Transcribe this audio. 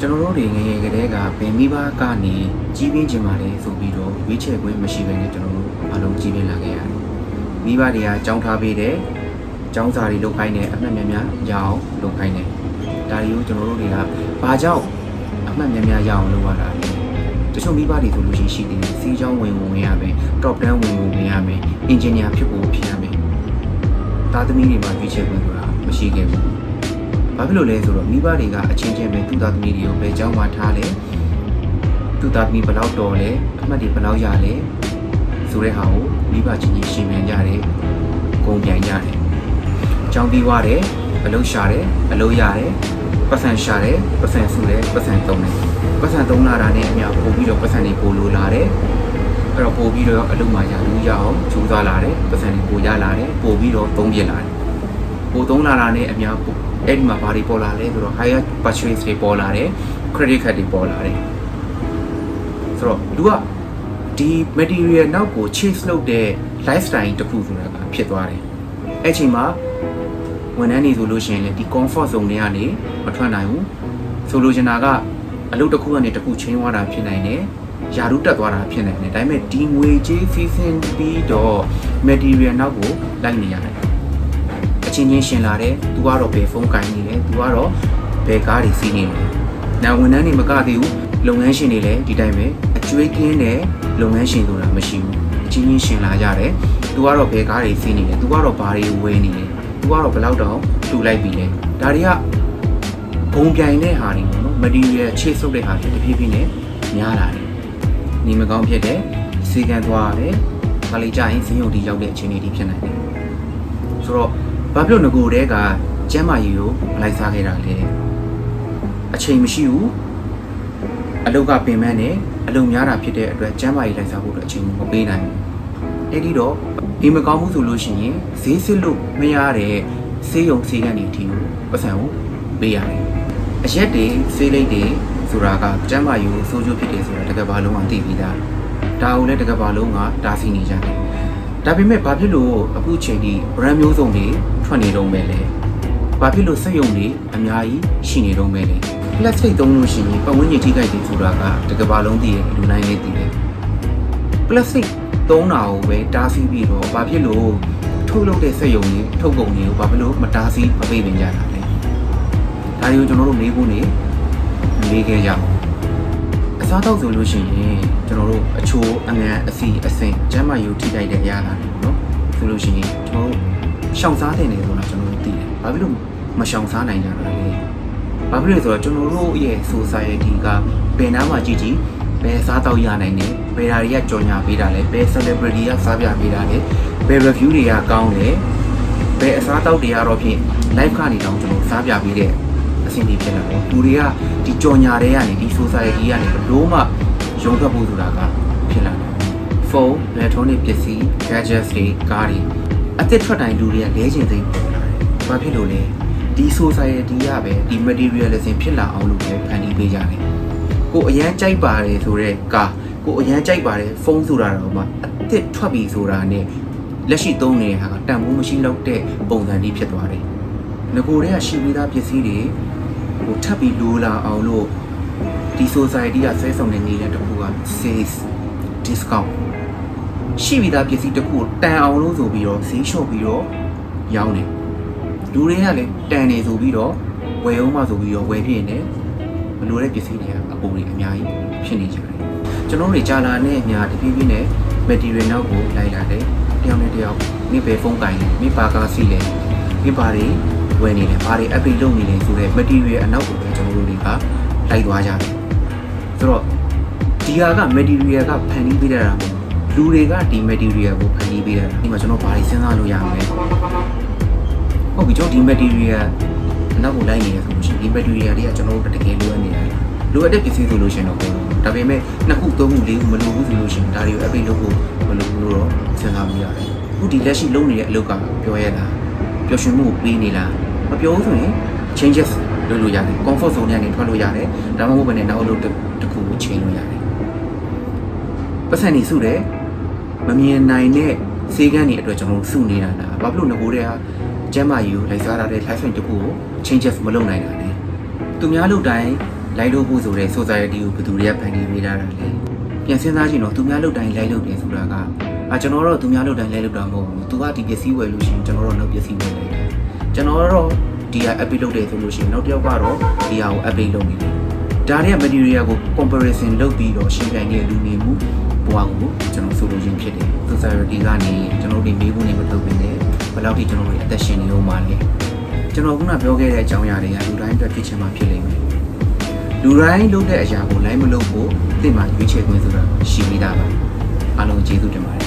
ကျွန်တော်တို့တွေငယ်ငယ်ကတည်းကဘယ်မိဘကနေကြီးပြင်းခြင်းပါလဲဆိုပြီးတော့ရွေးချယ်ခွင့်မရှိဘဲနဲ့ကျွန်တော်တို့အလုံးကြီးပြင်းလာခဲ့ရတယ်မိဘတွေကကြောင်းထားပေးတယ်ကျောင်းစာတွေလုပ်ခိုင်းတယ်အမှတ်များများရအောင်လုပ်ခိုင်းတယ်ဒါတွေကိုကျွန်တော်တို့တွေကဘာကြောင့်အမှတ်များများရအောင်လုပ်ရတာလဲတချို့မိဘတွေဆိုလို့ရှိရင်ရှိတယ်စီးချောင်းဝင်ဝင်ဝင်ရမယ် top 10ဝင်ဝင်ဝင်ရမယ် engineer ဖြစ်ဖို့ဖြစ်ရမယ်သားသမီးတွေမှာရွေးချယ်ခွင့်ဆိုတာမရှိခဲ့ဘူး ဘာဖြစ်လို့လဲဆိုတော့မိဘတွေကအချင်းချင်းပဲသူ့သားသမီးတွေကိုပဲကြောင်းမှထားတယ်သူ့သားသမီးဘယ်လောက်တော်လဲအမှတ်တွေဘယ်လောက်ရလဲဆိုတဲ့ဟာကိုမိဘချင်းချင်းရှင်းပြကြတယ်ဂုံပြန်ကြတယ်ကြောင်းပြီးွားတယ်အလုပ်ရှာတယ်အလုပ်ရတယ်ပတ်စံရှာတယ်ပတ်စံစုတယ်ပတ်စံသုံးတယ်ပတ်စံသုံးလာတာနဲ့အများပို့ပြီးတော့ပတ်စံတွေပို့လိုလာတယ်အဲ့တော့ပို့ပြီးတော့အလုပ်မှာရလူရအောင်ကြိုးစားလာတယ်ပတ်စံတွေပို့ရလာတယ်ပို့ပြီးတော့သုံးပြလာတယ်ပို့သုံးလာတာနဲ့အများပို့ အဲ့ဒီမှာဘာတွေပေါ်လာလဲဆိုတော့ higher purchase တွေပေါ်လာတယ် credit card တွေပေါ်လာတယ်ဆိုတော့လူကဒီ material နောက်ကို chase လုပ်တဲ့ lifestyle တစ်ခုဆိုတာကဖြစ်သွားတယ်အဲ့ချိန်မှာဝန်ထမ်းတွေဆိုလို့ရှိရင်လည်းဒီ comfort zone တွေကနေမထွက်နိုင်ဘူးဆိုလိုချင်တာကအလုပ်တစ်ခုကနေတစ်ခုချင်းသွားတာဖြစ်နိုင်တယ်ယာရုတက်သွားတာဖြစ်နိုင်တယ်ဒါပေမဲ့ဒီငွေကြေးစီးဆင်းပြီးတော့ material နောက်ကိုလိုက်နေရတယ်အ ချင်းချင်းရှင်လာတယ်သူကတော့ဘယ်ဖုန်းကင်နေတယ်သူကတော့ဘယ်ကားတွေစီးနေတယ်နောက်ဝန်ထမ်းတွေမကသေးဘူးလုပ်ငန်းရှင်တွေလည်းဒီတိုင်းပဲအကျွေးကင်းတဲ့လုပ်ငန်းရှင်ဆိုတာမရှိဘူးအချင်းချင်းရှင်လာကြတယ်သူကတော့ဘယ်ကားတွေစီးနေတယ်သူကတော့ဘာတွေဝယ်နေတယ်သူကတော့ဘယ်လောက်တောင်လှူလိုက်ပြီလဲဒါတွေကဘုံပြိုင်တဲ့ဟာတွေပေါ့နော် material ချေဆုပ်တဲ့ဟာတွေတဖြည်းဖြည်းနဲ့များလာတယ်နေမကောင်းဖြစ်တယ်စီကံသွားရတယ်ခါလေးကြရင်စင်းရုံတီရောက်တဲ့အခြေအနေတွေဖြစ်နိုင်တယ်ဆိုတော့ ဘာဖြစ်လို့ငကိုတဲကကျမ်းမာရေးကိုမလိုက်စားခဲ့တာလဲအချိန်မရှိဘူးအလုတ်ကပင်မနဲ့အလုံများတာဖြစ်တဲ့အတွက်ကျမ်းမာရေးလိုက်စားဖို့အတွက်အချိန်မပေးနိုင်ဘူးအဲ့ဒီတော့ဒီမကောင်းဘူးဆိုလို့ရှိရင်ဈေးစစ်လို့မရတဲ့ဆေးရုံဆေးကန်တွေအထိကိုပတ်စံကိုပေးရတယ်အရက်တွေဆေးလိပ်တွေဆိုတာကကျမ်းမာရေးကိုစိုးကျိုးဖြစ်တယ်ဆိုတာတကယ်ဘာလုံးဝသိပြီးသားဒါကိုလည်းတကယ်ဘာလုံးကတားဆီးနေကြတယ်ဒါပေမဲ့ဘာဖြစ်လို့အခုချိန်ဒီ brand မျိုးစုံတွေ ထွက်နေတော့မယ်လဲဘာဖြစ်လို့စက်ရုံတွေအများကြီးရှိနေတော့မယ်လဲ plastic သုံးလို့ရှိရင်ပတ်ဝန်းကျင်ထိခိုက်တယ်ဆိုတာကတကယ်ဘာလုံးသိရဲ့လူတိုင်းလည်းသိတယ် plastic သုံးတာကိုပဲတားဆီးပြီးတော့ဘာဖြစ်လို့ထုတ်လုပ်တဲ့စက်ရုံတွေထုတ်ကုန်တွေကိုဘာဖြစ်လို့မတားဆီးမပေးပင်ကြတာလဲဒါတွေကိုကျွန်တော်တို့မေးဖို့နေမေးခဲ့ကြအောင်အစားတောက်ဆိုလို့ရှိရင်ကျွန်တော်တို့အချိုးအငန်အစီအစင်ကျမ်းမာယူထိတိုက်တဲ့အရာလာတယ်ပေါ့နော်ဆိုလို့ရှိရင်ကျွန်တော်တို့ ရှောင်စားတဲ့နေဆိုတာကျွန်တော်တို့သိတယ်ဘာဖြစ်လို့မရှောင်စားနိုင်ကြတာလဲဘာဖြစ်လို့လဲဆိုတော့ကျွန်တော်တို့ရဲ့ society ကဘယ်နားမှာကြည့်ကြည့်ဘယ်စားတောက်ရနိုင်တယ်ဘယ်ဓာတွေကကြော်ညာပေးတာလဲဘယ် celebrity ကစားပြပေးတာလဲဘယ် review တွေကကောင်းတယ်ဘယ်အစားတောက်တွေကတော့ဖြင့် live ကနေတောင်ကျွန်တော်စားပြပေးတဲ့အဆင့်တွေဖြစ်လာတယ်လူတွေကဒီကြော်ညာတွေကနေဒီ society ကနေဘလို့မှရုံးထွက်ဖို့ဆိုတာကဖြစ်လာတယ်ဖုန်း electronic ပစ္စည်း gadgets တွေကားတွေ အသစ်ထွက်တိုင်းလူတွေကလဲကျင်သိပေါ်လာတယ်။ဘာဖြစ်လို့လဲဒီ society ကပဲဒီ materialism ဖြစ်လာအောင်လို့ပဲဖန်တီးပေးကြတယ်။ကိုအရန်ကြိုက်ပါတယ်ဆိုတော့ကားကိုအရန်ကြိုက်ပါတယ်ဖုန်းဆိုတာတော့မှအသစ်ထွက်ပြီဆိုတာနဲ့လက်ရှိသုံးနေတဲ့ဟာကတန်ဖိုးမရှိတော့တဲ့ပုံစံကြီးဖြစ်သွားတယ်။ငကိုတွေကရှိပြီးသားပစ္စည်းတွေဟိုထပ်ပြီးလိုလာအောင်လို့ဒီ society ကဆွဲဆောင်နေနေတဲ့တခုက sales discount ရှိပြီးသားပစ္စည်းတစ်ခုကိုတန်အောင်လို့ဆိုပြီးတော့ဈေးလျှော့ပြီးတော့ရောင်းတယ်လူတွေကလည်းတန်နေဆိုပြီးတော့ဝယ်အောင်မှဆိုပြီးတော့ဝယ်ဖြစ်နေမလိုတဲ့ပစ္စည်းတွေကအပေါ်တွေအများကြီးဖြစ်နေကြတယ်ကျွန်တော်တွေကြာလာနဲ့အများတပြေးပြေးနဲ့ material နောက်ကိုလိုက်လာတယ်တယောက်နဲ့တယောက်မိဘဖုန်းကင်မိပါကားစီလဲမိပါတွေဝယ်နေတယ်ဘာတွေ update လုပ်နေလဲဆိုတော့ material အနောက်ကိုပဲကျွန်တော်တို့တွေကလိုက်သွားကြတယ်ဆိုတော့ဒီဟာက material ကဖန်တီးပေးတာမဟုတ် လူတွေကဒီ material ကိုဖန်တီးပေးတာဒီမှာကျွန်တော်ဘာတွေစဉ်းစားလို့ရမလဲဟုတ်ပြီကျွန်တော်ဒီ material အနောက်ကိုလိုက်နေရဆိုလို့ရှိရင်ဒီ material တွေကကျွန်တော်တို့တကယ်လိုအပ်နေတာလိုအပ်တဲ့ပစ္စည်းဆိုလို့ရှိရင်တော့ပေါ့ဒါပေမဲ့နှစ်ခုသုံးခုလေးခုမလိုဘူးဆိုလို့ရှိရင်ဒါတွေကို update လုပ်ဖို့မလိုဘူးလို့တော့စဉ်းစားမိရတယ်အခုဒီလက်ရှိလုပ်နေတဲ့အလုပ်ကပြောရတာပျော်ရွှင်မှုကိုပေးနေလားမပြောဘူးဆိုရင် changes လုပ်လို့ရတယ် comfort zone ကနေထွက်လို့ရတယ်ဒါမှမဟုတ်ဘဲနဲ့နောက်အလုပ်တစ်ခုကိုချိန်လို့ရတယ်ပတ်စံနေစုတယ် မမြင်နိုင်တဲ့စေကန်းတွေအတွက်ကျွန်တော်တို့စုနေတာလားဘာဖြစ်လို့ငကိုတွေကကျမ်းမာယူလိုက်စားရတဲ့ life style တစ်ခုကို changes မလုပ်နိုင်တာလဲသူများလုပ်တိုင်းလိုက်လို့ဖို့ဆိုတဲ့ society ကိုဘယ်သူတွေကဖန်တီးပေးထားတာလဲပြန်စဉ်းစားကြည့်တော့သူများလုပ်တိုင်းလိုက်လုပ်တယ်ဆိုတာကအာကျွန်တော်တို့သူများလုပ်တိုင်းလိုက်လုပ်တာမဟုတ်ဘူးသူကဒီပစ္စည်းဝယ်လို့ရှိရင်ကျွန်တော်တို့နောက်ပစ္စည်းဝယ်လိုက်တယ်ကျွန်တော်တို့ဒီဟာ update လုပ်တယ်ဆိုလို့ရှိရင်နောက်တစ်ယောက်ကတော့ဒီဟာကို update လုပ်နေတယ်ဒါတွေက material ကို comparison လုပ်ပြီးတော့ရှင်းပြနေတဲ့လူနေမှု ဘဝကိုကျွန်တော်ဆိုလိုချင်ဖြစ်တယ် society ကနေကျွန်တော်တို့ဒီမေးခွန်းတွေမလုပ်ဘဲနဲ့ဘယ်လောက်ထိကျွန်တော်တို့အသက်ရှင်နေအောင်မလဲကျွန်တော်ခုနပြောခဲ့တဲ့အကြောင်းအရာတွေကလူတိုင်းအတွက်ဖြစ်ချင်မှဖြစ်လိမ့်မယ်လူတိုင်းလုပ်တဲ့အရာကိုလိုက်မလုပ်ဖို့သိမှရွေးချယ်ခွင့်ဆိုတာရှိပြီးသားပါအားလုံးကျေးဇူးတင်ပါတယ်